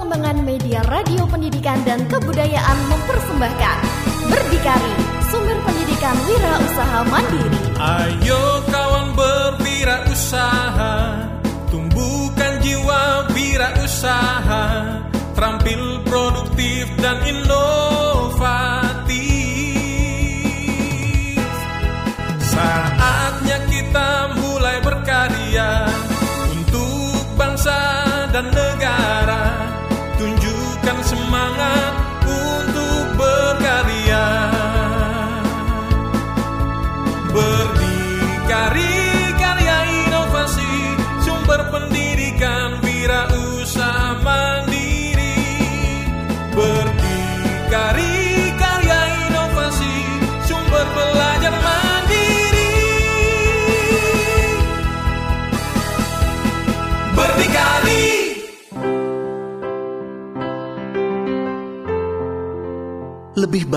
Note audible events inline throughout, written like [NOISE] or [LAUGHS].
Pengembangan Media Radio Pendidikan dan Kebudayaan mempersembahkan Berdikari, sumber pendidikan wira usaha mandiri. Ayo kawan berwirausaha, tumbuhkan jiwa wirausaha, terampil produktif dan inovatif. Saatnya kita mulai berkarya untuk bangsa dan negara.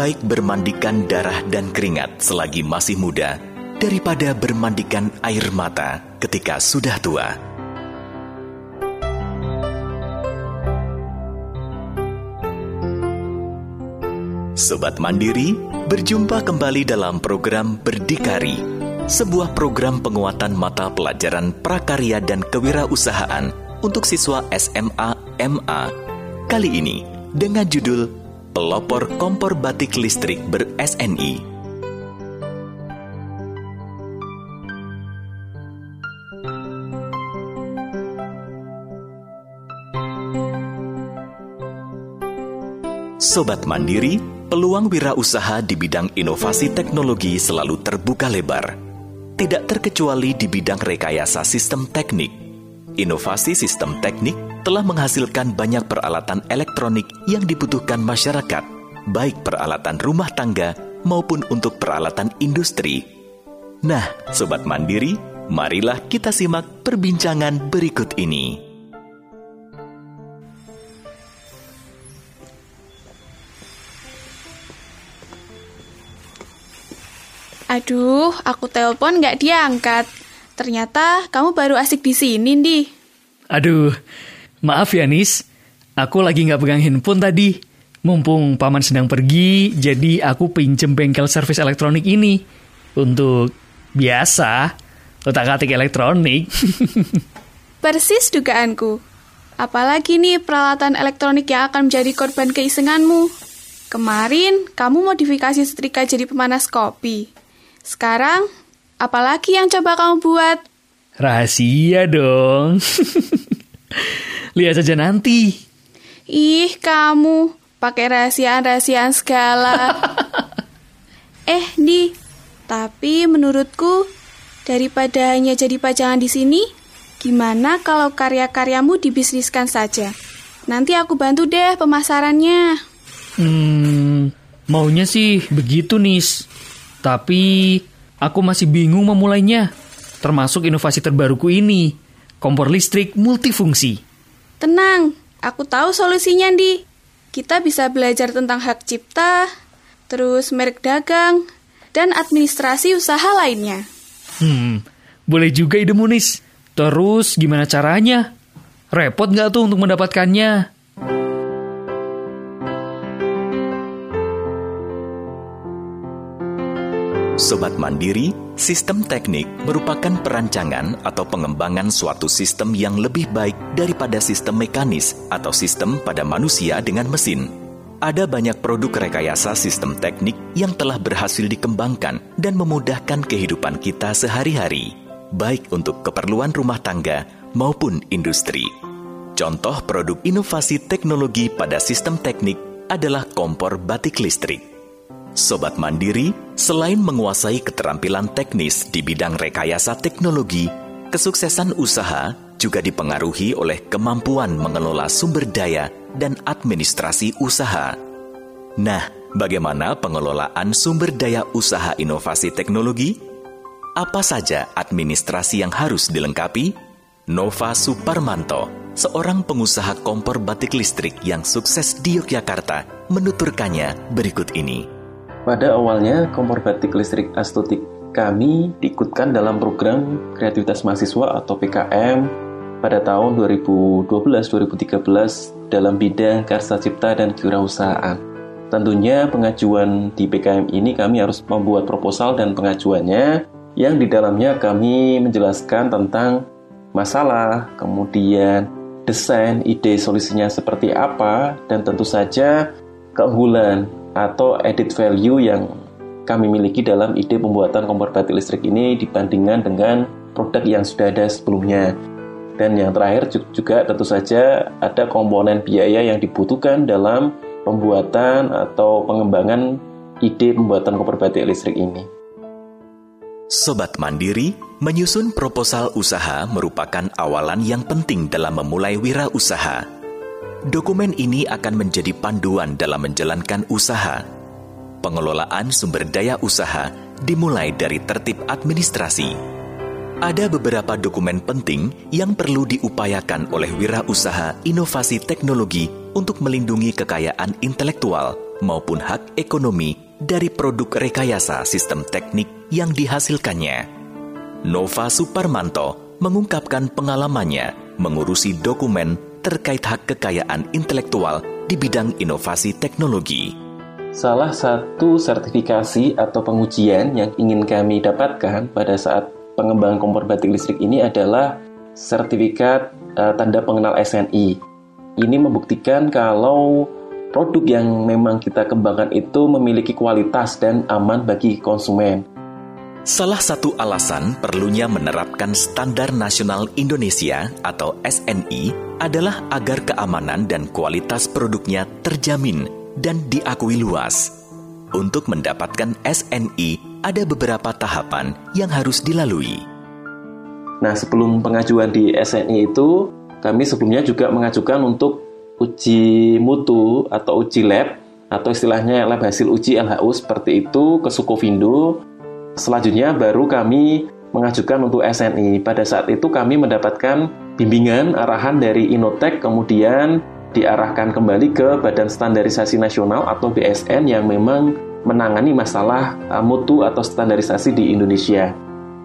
Baik bermandikan darah dan keringat selagi masih muda daripada bermandikan air mata ketika sudah tua. Sobat Mandiri, berjumpa kembali dalam program Berdikari, sebuah program penguatan mata pelajaran prakarya dan kewirausahaan untuk siswa SMA MA. Kali ini dengan judul Pelopor Kompor Batik Listrik ber-SNI. Sobat Mandiri, peluang wirausaha di bidang inovasi teknologi selalu terbuka lebar. Tidak terkecuali di bidang rekayasa sistem teknik. Inovasi sistem teknik telah menghasilkan banyak peralatan elektronik yang dibutuhkan masyarakat, baik peralatan rumah tangga maupun untuk peralatan industri. Nah, sobat Mandiri, marilah kita simak perbincangan berikut ini. Aduh, aku telepon nggak diangkat. Ternyata kamu baru asik di sini, Di. Aduh, maaf ya Nis. Aku lagi nggak pegang handphone tadi. Mumpung paman sedang pergi, jadi aku pinjem bengkel servis elektronik ini. Untuk biasa, otak-atik elektronik. [LAUGHS] Persis dugaanku. Apalagi nih peralatan elektronik yang akan menjadi korban keisenganmu. Kemarin, kamu modifikasi setrika jadi pemanas kopi. Sekarang, apalagi yang coba kamu buat? Rahasia dong. [LAUGHS] [LAUGHS] Lihat saja nanti. Ih, kamu pakai rahasiaan-rahasiaan segala. [LAUGHS] eh, Di, tapi menurutku daripada hanya jadi pajangan di sini, gimana kalau karya-karyamu dibisniskan saja? Nanti aku bantu deh pemasarannya. Hmm, maunya sih begitu, Nis. Tapi aku masih bingung memulainya. Termasuk inovasi terbaruku ini, kompor listrik multifungsi. Tenang, aku tahu solusinya, Di. Kita bisa belajar tentang hak cipta, terus merek dagang, dan administrasi usaha lainnya. Hmm, boleh juga ide Munis. Terus gimana caranya? Repot nggak tuh untuk mendapatkannya? Sobat Mandiri, sistem teknik merupakan perancangan atau pengembangan suatu sistem yang lebih baik daripada sistem mekanis atau sistem pada manusia dengan mesin. Ada banyak produk rekayasa sistem teknik yang telah berhasil dikembangkan dan memudahkan kehidupan kita sehari-hari, baik untuk keperluan rumah tangga maupun industri. Contoh produk inovasi teknologi pada sistem teknik adalah kompor batik listrik. Sobat Mandiri, selain menguasai keterampilan teknis di bidang rekayasa teknologi, kesuksesan usaha juga dipengaruhi oleh kemampuan mengelola sumber daya dan administrasi usaha. Nah, bagaimana pengelolaan sumber daya usaha inovasi teknologi? Apa saja administrasi yang harus dilengkapi? Nova Suparmanto, seorang pengusaha kompor batik listrik yang sukses di Yogyakarta, menuturkannya berikut ini. Pada awalnya, kompor batik listrik Astutik kami diikutkan dalam program kreativitas mahasiswa atau PKM pada tahun 2012-2013 dalam bidang karsa cipta dan kewirausahaan. Tentunya pengajuan di PKM ini kami harus membuat proposal dan pengajuannya yang di dalamnya kami menjelaskan tentang masalah, kemudian desain, ide solusinya seperti apa, dan tentu saja keunggulan atau added value yang kami miliki dalam ide pembuatan kompor batik listrik ini dibandingkan dengan produk yang sudah ada sebelumnya. Dan yang terakhir juga tentu saja ada komponen biaya yang dibutuhkan dalam pembuatan atau pengembangan ide pembuatan koper batik listrik ini. Sobat Mandiri, menyusun proposal usaha merupakan awalan yang penting dalam memulai wirausaha. Dokumen ini akan menjadi panduan dalam menjalankan usaha. Pengelolaan sumber daya usaha dimulai dari tertib administrasi ada beberapa dokumen penting yang perlu diupayakan oleh wirausaha inovasi teknologi untuk melindungi kekayaan intelektual maupun hak ekonomi dari produk rekayasa sistem teknik yang dihasilkannya. Nova Suparmanto mengungkapkan pengalamannya mengurusi dokumen terkait hak kekayaan intelektual di bidang inovasi teknologi. Salah satu sertifikasi atau pengujian yang ingin kami dapatkan pada saat pengembangan kompor batik listrik ini adalah sertifikat uh, tanda pengenal SNI. Ini membuktikan kalau produk yang memang kita kembangkan itu memiliki kualitas dan aman bagi konsumen. Salah satu alasan perlunya menerapkan Standar Nasional Indonesia atau SNI adalah agar keamanan dan kualitas produknya terjamin dan diakui luas. Untuk mendapatkan SNI ada beberapa tahapan yang harus dilalui. Nah, sebelum pengajuan di SNI itu, kami sebelumnya juga mengajukan untuk uji mutu atau uji lab atau istilahnya lab hasil uji LHU seperti itu ke Sukovindo. Selanjutnya baru kami mengajukan untuk SNI. Pada saat itu kami mendapatkan bimbingan arahan dari Inotek kemudian diarahkan kembali ke Badan Standarisasi Nasional atau BSN yang memang menangani masalah uh, mutu atau standarisasi di Indonesia.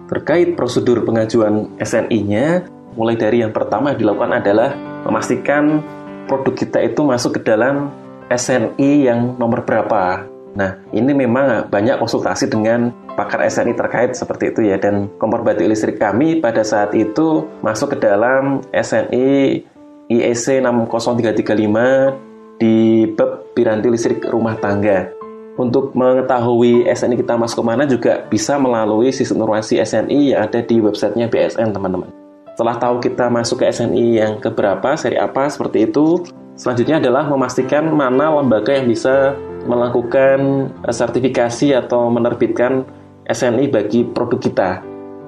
Terkait prosedur pengajuan SNI-nya, mulai dari yang pertama dilakukan adalah memastikan produk kita itu masuk ke dalam SNI yang nomor berapa. Nah, ini memang banyak konsultasi dengan pakar SNI terkait seperti itu ya dan kompor batik listrik kami pada saat itu masuk ke dalam SNI IEC 60335 di bab piranti listrik rumah tangga. Untuk mengetahui SNI kita masuk ke mana juga bisa melalui sistem informasi SNI yang ada di websitenya BSN teman-teman. Setelah tahu kita masuk ke SNI yang keberapa, seri apa, seperti itu, selanjutnya adalah memastikan mana lembaga yang bisa melakukan eh, sertifikasi atau menerbitkan SNI bagi produk kita.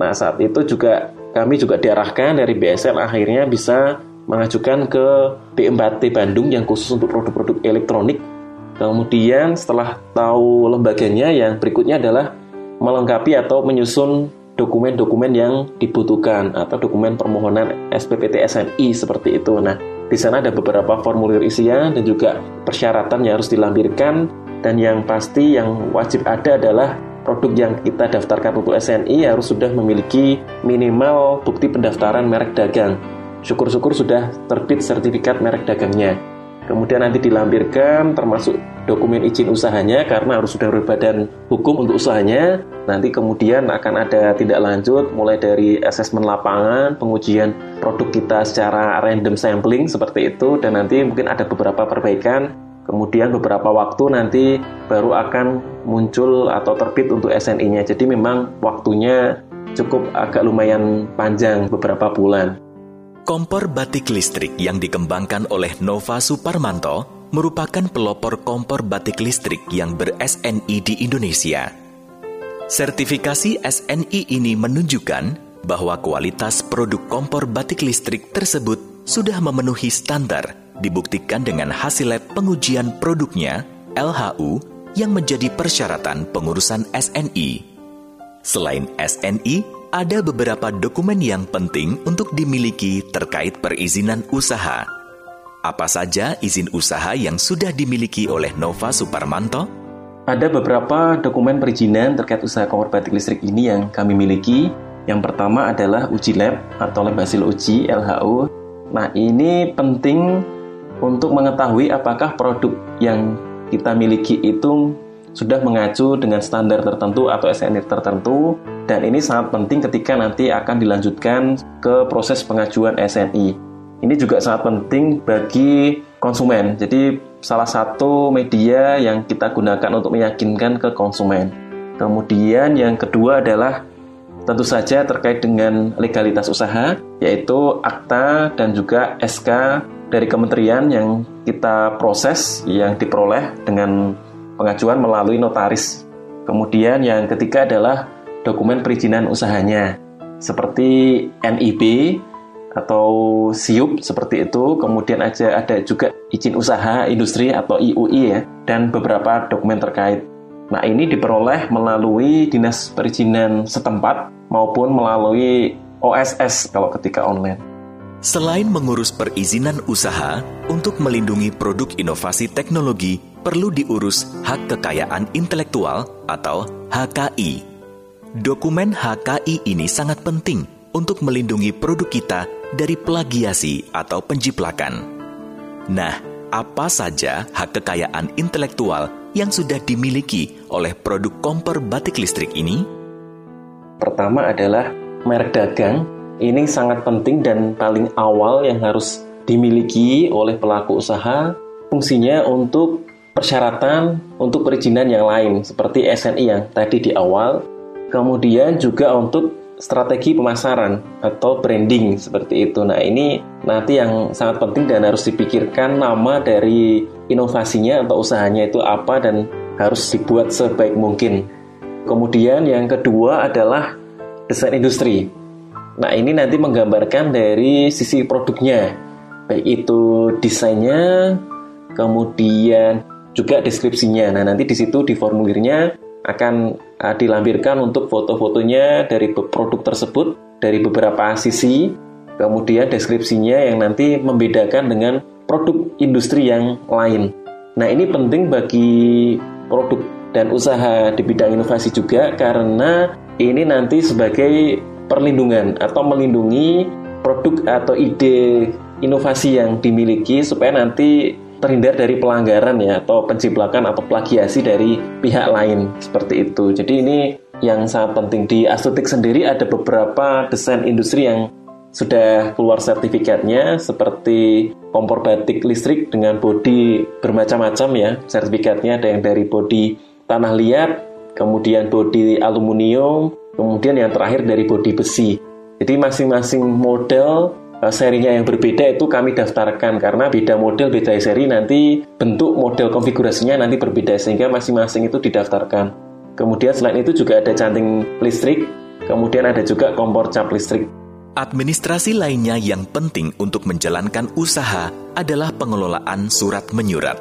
Nah, saat itu juga kami juga diarahkan dari BSN akhirnya bisa mengajukan ke B4T Bandung yang khusus untuk produk-produk elektronik Kemudian setelah tahu lembaganya yang berikutnya adalah melengkapi atau menyusun dokumen-dokumen yang dibutuhkan atau dokumen permohonan SPPT SNI seperti itu. Nah, di sana ada beberapa formulir isian dan juga persyaratan yang harus dilampirkan dan yang pasti yang wajib ada adalah produk yang kita daftarkan untuk SNI harus sudah memiliki minimal bukti pendaftaran merek dagang. Syukur-syukur sudah terbit sertifikat merek dagangnya kemudian nanti dilampirkan termasuk dokumen izin usahanya karena harus sudah berbadan hukum untuk usahanya. Nanti kemudian akan ada tindak lanjut mulai dari asesmen lapangan pengujian produk kita secara random sampling seperti itu. Dan nanti mungkin ada beberapa perbaikan. Kemudian beberapa waktu nanti baru akan muncul atau terbit untuk SNI-nya jadi memang waktunya cukup agak lumayan panjang beberapa bulan Kompor batik listrik yang dikembangkan oleh Nova Suparmanto merupakan pelopor kompor batik listrik yang ber-SNI di Indonesia. Sertifikasi SNI ini menunjukkan bahwa kualitas produk kompor batik listrik tersebut sudah memenuhi standar dibuktikan dengan hasil lab pengujian produknya LHU yang menjadi persyaratan pengurusan SNI. Selain SNI, ada beberapa dokumen yang penting untuk dimiliki terkait perizinan usaha. Apa saja izin usaha yang sudah dimiliki oleh Nova Suparmanto? Ada beberapa dokumen perizinan terkait usaha kompor batik listrik ini yang kami miliki. Yang pertama adalah uji lab atau lab hasil uji LHU. Nah, ini penting untuk mengetahui apakah produk yang kita miliki itu sudah mengacu dengan standar tertentu atau SNI tertentu dan ini sangat penting ketika nanti akan dilanjutkan ke proses pengajuan SNI. Ini juga sangat penting bagi konsumen. Jadi salah satu media yang kita gunakan untuk meyakinkan ke konsumen. Kemudian yang kedua adalah tentu saja terkait dengan legalitas usaha, yaitu akta dan juga SK dari kementerian yang kita proses, yang diperoleh dengan pengajuan melalui notaris. Kemudian yang ketiga adalah dokumen perizinan usahanya, seperti NIB atau SIUP seperti itu. Kemudian aja ada juga izin usaha industri atau IUI ya, dan beberapa dokumen terkait. Nah, ini diperoleh melalui Dinas Perizinan setempat maupun melalui OSS kalau ketika online. Selain mengurus perizinan usaha, untuk melindungi produk inovasi teknologi perlu diurus hak kekayaan intelektual atau HKI. Dokumen HKI ini sangat penting untuk melindungi produk kita dari plagiasi atau penjiplakan. Nah, apa saja hak kekayaan intelektual yang sudah dimiliki oleh produk kompor batik listrik ini? Pertama adalah merek dagang. Ini sangat penting dan paling awal yang harus dimiliki oleh pelaku usaha. Fungsinya untuk persyaratan untuk perizinan yang lain seperti SNI yang tadi di awal. Kemudian juga untuk strategi pemasaran atau branding seperti itu. Nah, ini nanti yang sangat penting dan harus dipikirkan nama dari inovasinya atau usahanya itu apa dan harus dibuat sebaik mungkin. Kemudian yang kedua adalah desain industri. Nah, ini nanti menggambarkan dari sisi produknya, baik itu desainnya, kemudian juga deskripsinya. Nah, nanti di situ di formulirnya akan uh, dilampirkan untuk foto-fotonya dari produk tersebut dari beberapa sisi, kemudian deskripsinya yang nanti membedakan dengan produk industri yang lain. Nah, ini penting bagi produk dan usaha di bidang inovasi juga karena ini nanti sebagai perlindungan atau melindungi produk atau ide inovasi yang dimiliki supaya nanti terhindar dari pelanggaran ya atau penciplakan atau plagiasi dari pihak lain. Seperti itu. Jadi ini yang sangat penting. Di Astutik sendiri ada beberapa desain industri yang sudah keluar sertifikatnya seperti kompor batik listrik dengan bodi bermacam-macam ya. Sertifikatnya ada yang dari bodi tanah liat kemudian bodi aluminium kemudian yang terakhir dari bodi besi jadi masing-masing model Eh, serinya yang berbeda itu kami daftarkan karena beda model beda seri nanti bentuk model konfigurasinya nanti berbeda sehingga masing-masing itu didaftarkan. Kemudian selain itu juga ada canting listrik, kemudian ada juga kompor cap listrik. Administrasi lainnya yang penting untuk menjalankan usaha adalah pengelolaan surat menyurat.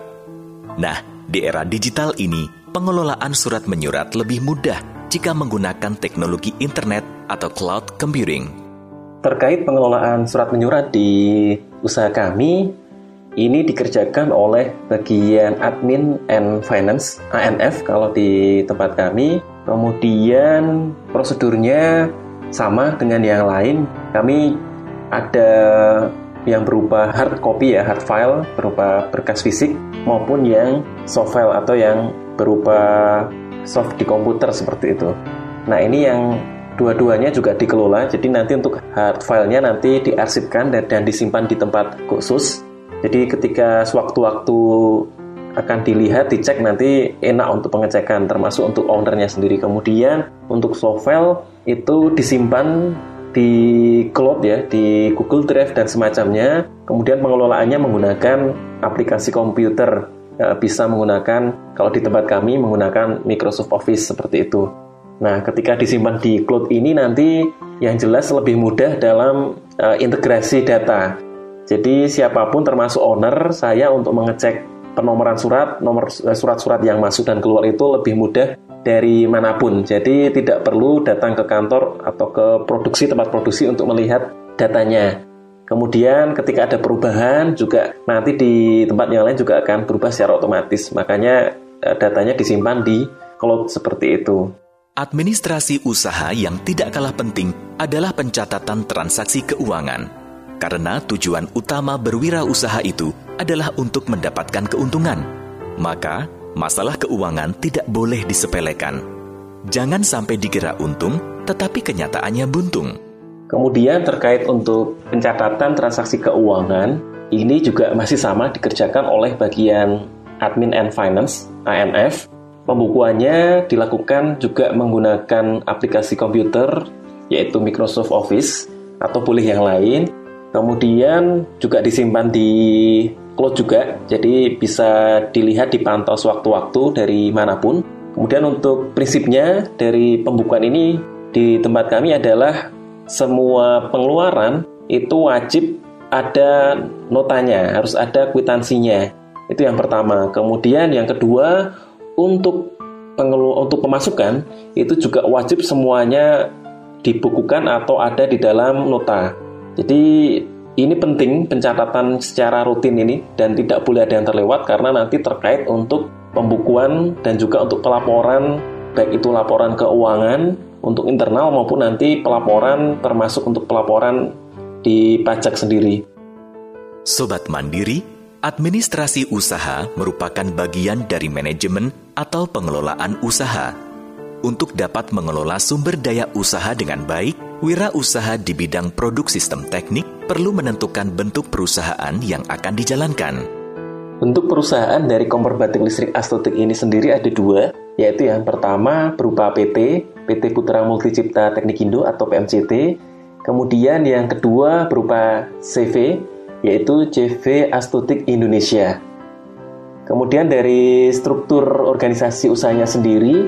Nah, di era digital ini, pengelolaan surat menyurat lebih mudah jika menggunakan teknologi internet atau cloud computing. Terkait pengelolaan surat menyurat di usaha kami, ini dikerjakan oleh bagian admin and finance ANF kalau di tempat kami. Kemudian prosedurnya sama dengan yang lain. Kami ada yang berupa hard copy ya, hard file berupa berkas fisik maupun yang soft file atau yang berupa soft di komputer seperti itu. Nah, ini yang dua-duanya juga dikelola. Jadi nanti untuk hard filenya nanti diarsipkan dan, dan disimpan di tempat khusus. Jadi ketika sewaktu-waktu akan dilihat, dicek nanti enak untuk pengecekan termasuk untuk ownernya sendiri. Kemudian untuk soft file itu disimpan di cloud ya di Google Drive dan semacamnya. Kemudian pengelolaannya menggunakan aplikasi komputer bisa menggunakan kalau di tempat kami menggunakan Microsoft Office seperti itu Nah, ketika disimpan di cloud ini nanti yang jelas lebih mudah dalam uh, integrasi data. Jadi siapa pun termasuk owner, saya untuk mengecek penomoran surat, nomor eh, surat-surat yang masuk dan keluar itu lebih mudah dari mana pun. Jadi tidak perlu datang ke kantor atau ke produksi tempat produksi untuk melihat datanya. Kemudian ketika ada perubahan juga nanti di tempat yang lain juga akan berubah secara otomatis. Makanya eh, datanya disimpan di cloud seperti itu. Administrasi usaha yang tidak kalah penting adalah pencatatan transaksi keuangan. Karena tujuan utama berwirausaha itu adalah untuk mendapatkan keuntungan. Maka, masalah keuangan tidak boleh disepelekan. Jangan sampai dikira untung, tetapi kenyataannya buntung. Kemudian terkait untuk pencatatan transaksi keuangan, ini juga masih sama dikerjakan oleh bagian Admin and Finance, ANF, Pembukuannya dilakukan juga menggunakan aplikasi komputer yaitu Microsoft Office atau boleh yang lain. Kemudian juga disimpan di cloud juga, jadi bisa dilihat dipantau sewaktu-waktu dari mana pun. Kemudian untuk prinsipnya dari pembukuan ini di tempat kami adalah semua pengeluaran itu wajib ada notanya, harus ada kwitansinya. Itu yang pertama. Kemudian yang kedua, untuk pengelu untuk pemasukan itu juga wajib semuanya dibukukan atau ada di dalam nota. Jadi ini penting pencatatan secara rutin ini dan tidak boleh ada yang terlewat karena nanti terkait untuk pembukuan dan juga untuk pelaporan baik itu laporan keuangan untuk internal maupun nanti pelaporan termasuk untuk pelaporan di pajak sendiri. Sobat Mandiri, Administrasi usaha merupakan bagian dari manajemen atau pengelolaan usaha. Untuk dapat mengelola sumber daya usaha dengan baik, wirausaha di bidang produk sistem teknik perlu menentukan bentuk perusahaan yang akan dijalankan. Bentuk perusahaan dari kompor batik listrik Astotik ini sendiri ada dua, yaitu yang pertama berupa PT, PT Putra Multicipta Teknik Indo atau PMCT, kemudian yang kedua berupa CV, yaitu CV Astutik Indonesia. Kemudian dari struktur organisasi usahanya sendiri,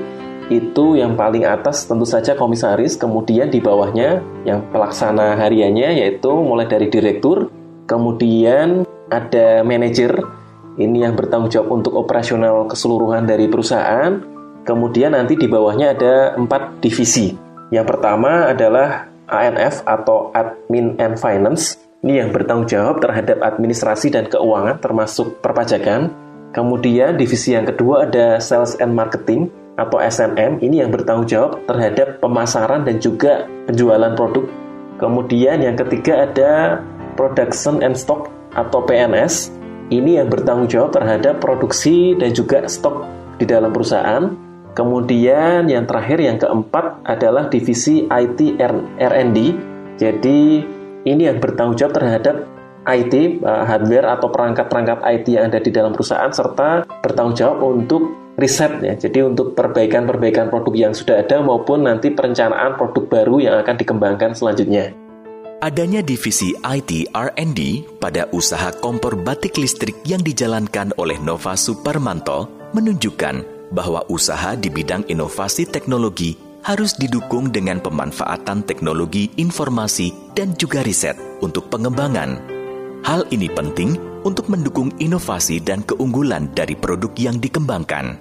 itu yang paling atas tentu saja komisaris, kemudian di bawahnya yang pelaksana hariannya yaitu mulai dari direktur, kemudian ada manajer, ini yang bertanggung jawab untuk operasional keseluruhan dari perusahaan, kemudian nanti di bawahnya ada empat divisi. Yang pertama adalah ANF atau Admin and Finance, ini yang bertanggung jawab terhadap administrasi dan keuangan termasuk perpajakan. Kemudian divisi yang kedua ada Sales and Marketing atau SNM. Ini yang bertanggung jawab terhadap pemasaran dan juga penjualan produk. Kemudian yang ketiga ada Production and Stock atau PNS. Ini yang bertanggung jawab terhadap produksi dan juga stok di dalam perusahaan. Kemudian yang terakhir yang keempat adalah divisi IT R&D. Jadi ini yang bertanggung jawab terhadap IT, uh, hardware atau perangkat-perangkat IT yang ada di dalam perusahaan serta bertanggung jawab untuk riset ya. Jadi untuk perbaikan-perbaikan produk yang sudah ada maupun nanti perencanaan produk baru yang akan dikembangkan selanjutnya. Adanya divisi IT R&D pada usaha kompor batik listrik yang dijalankan oleh Nova Suparmanto menunjukkan bahwa usaha di bidang inovasi teknologi harus didukung dengan pemanfaatan teknologi informasi dan juga riset untuk pengembangan. Hal ini penting untuk mendukung inovasi dan keunggulan dari produk yang dikembangkan.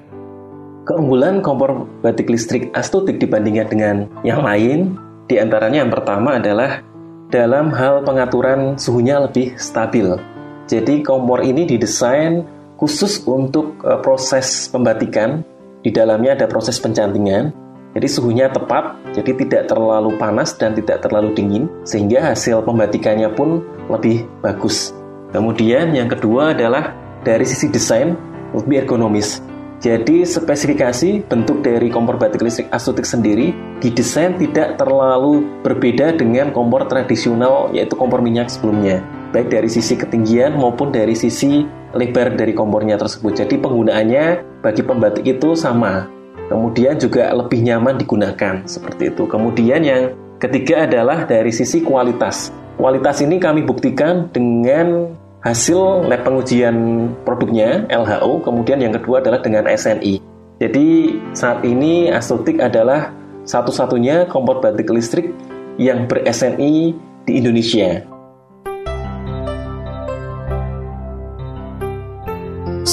Keunggulan kompor batik listrik Astutik dibandingkan dengan yang lain, di antaranya yang pertama adalah dalam hal pengaturan suhunya lebih stabil. Jadi kompor ini didesain khusus untuk uh, proses pembatikan. Di dalamnya ada proses pencantingan jadi suhunya tepat, jadi tidak terlalu panas dan tidak terlalu dingin, sehingga hasil pembatikannya pun lebih bagus. Kemudian yang kedua adalah dari sisi desain lebih ergonomis. Jadi spesifikasi bentuk dari kompor batik listrik Astutik sendiri didesain tidak terlalu berbeda dengan kompor tradisional yaitu kompor minyak sebelumnya. Baik dari sisi ketinggian maupun dari sisi lebar dari kompornya tersebut. Jadi penggunaannya bagi pembatik itu sama Kemudian juga lebih nyaman digunakan seperti itu. Kemudian yang ketiga adalah dari sisi kualitas. Kualitas ini kami buktikan dengan hasil lab pengujian produknya LHO, kemudian yang kedua adalah dengan SNI. Jadi saat ini Astotik adalah satu-satunya kompor batik listrik yang ber-SNI di Indonesia.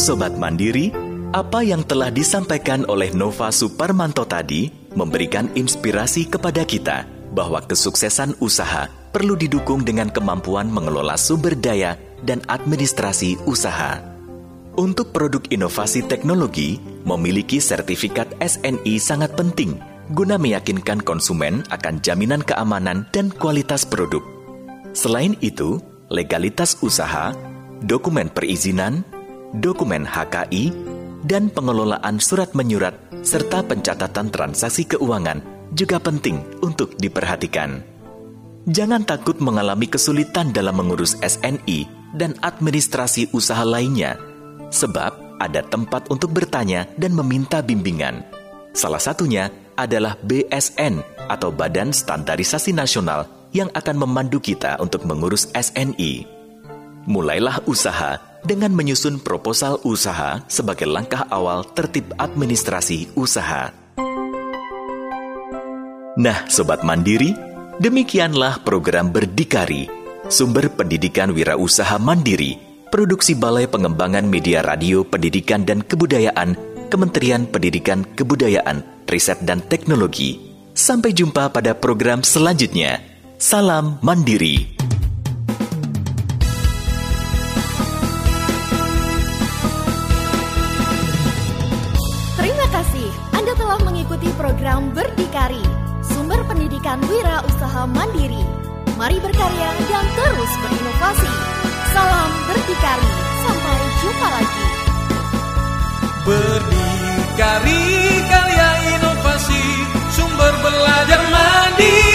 Sobat Mandiri, apa yang telah disampaikan oleh Nova Suparmanto tadi memberikan inspirasi kepada kita bahwa kesuksesan usaha perlu didukung dengan kemampuan mengelola sumber daya dan administrasi usaha. Untuk produk inovasi teknologi, memiliki sertifikat SNI sangat penting guna meyakinkan konsumen akan jaminan keamanan dan kualitas produk. Selain itu, legalitas usaha, dokumen perizinan, dokumen HKI, dan pengelolaan surat menyurat serta pencatatan transaksi keuangan juga penting untuk diperhatikan. Jangan takut mengalami kesulitan dalam mengurus SNI dan administrasi usaha lainnya, sebab ada tempat untuk bertanya dan meminta bimbingan. Salah satunya adalah BSN atau Badan Standarisasi Nasional yang akan memandu kita untuk mengurus SNI. Mulailah usaha dengan menyusun proposal usaha sebagai langkah awal tertib administrasi usaha. Nah, sobat mandiri, demikianlah program Berdikari, sumber pendidikan wirausaha mandiri, produksi Balai Pengembangan Media Radio Pendidikan dan Kebudayaan, Kementerian Pendidikan Kebudayaan, Riset dan Teknologi. Sampai jumpa pada program selanjutnya. Salam Mandiri. usaha mandiri. Mari berkarya dan terus berinovasi. Salam berdikari, sampai jumpa lagi. Berdikari karya inovasi, sumber belajar mandiri.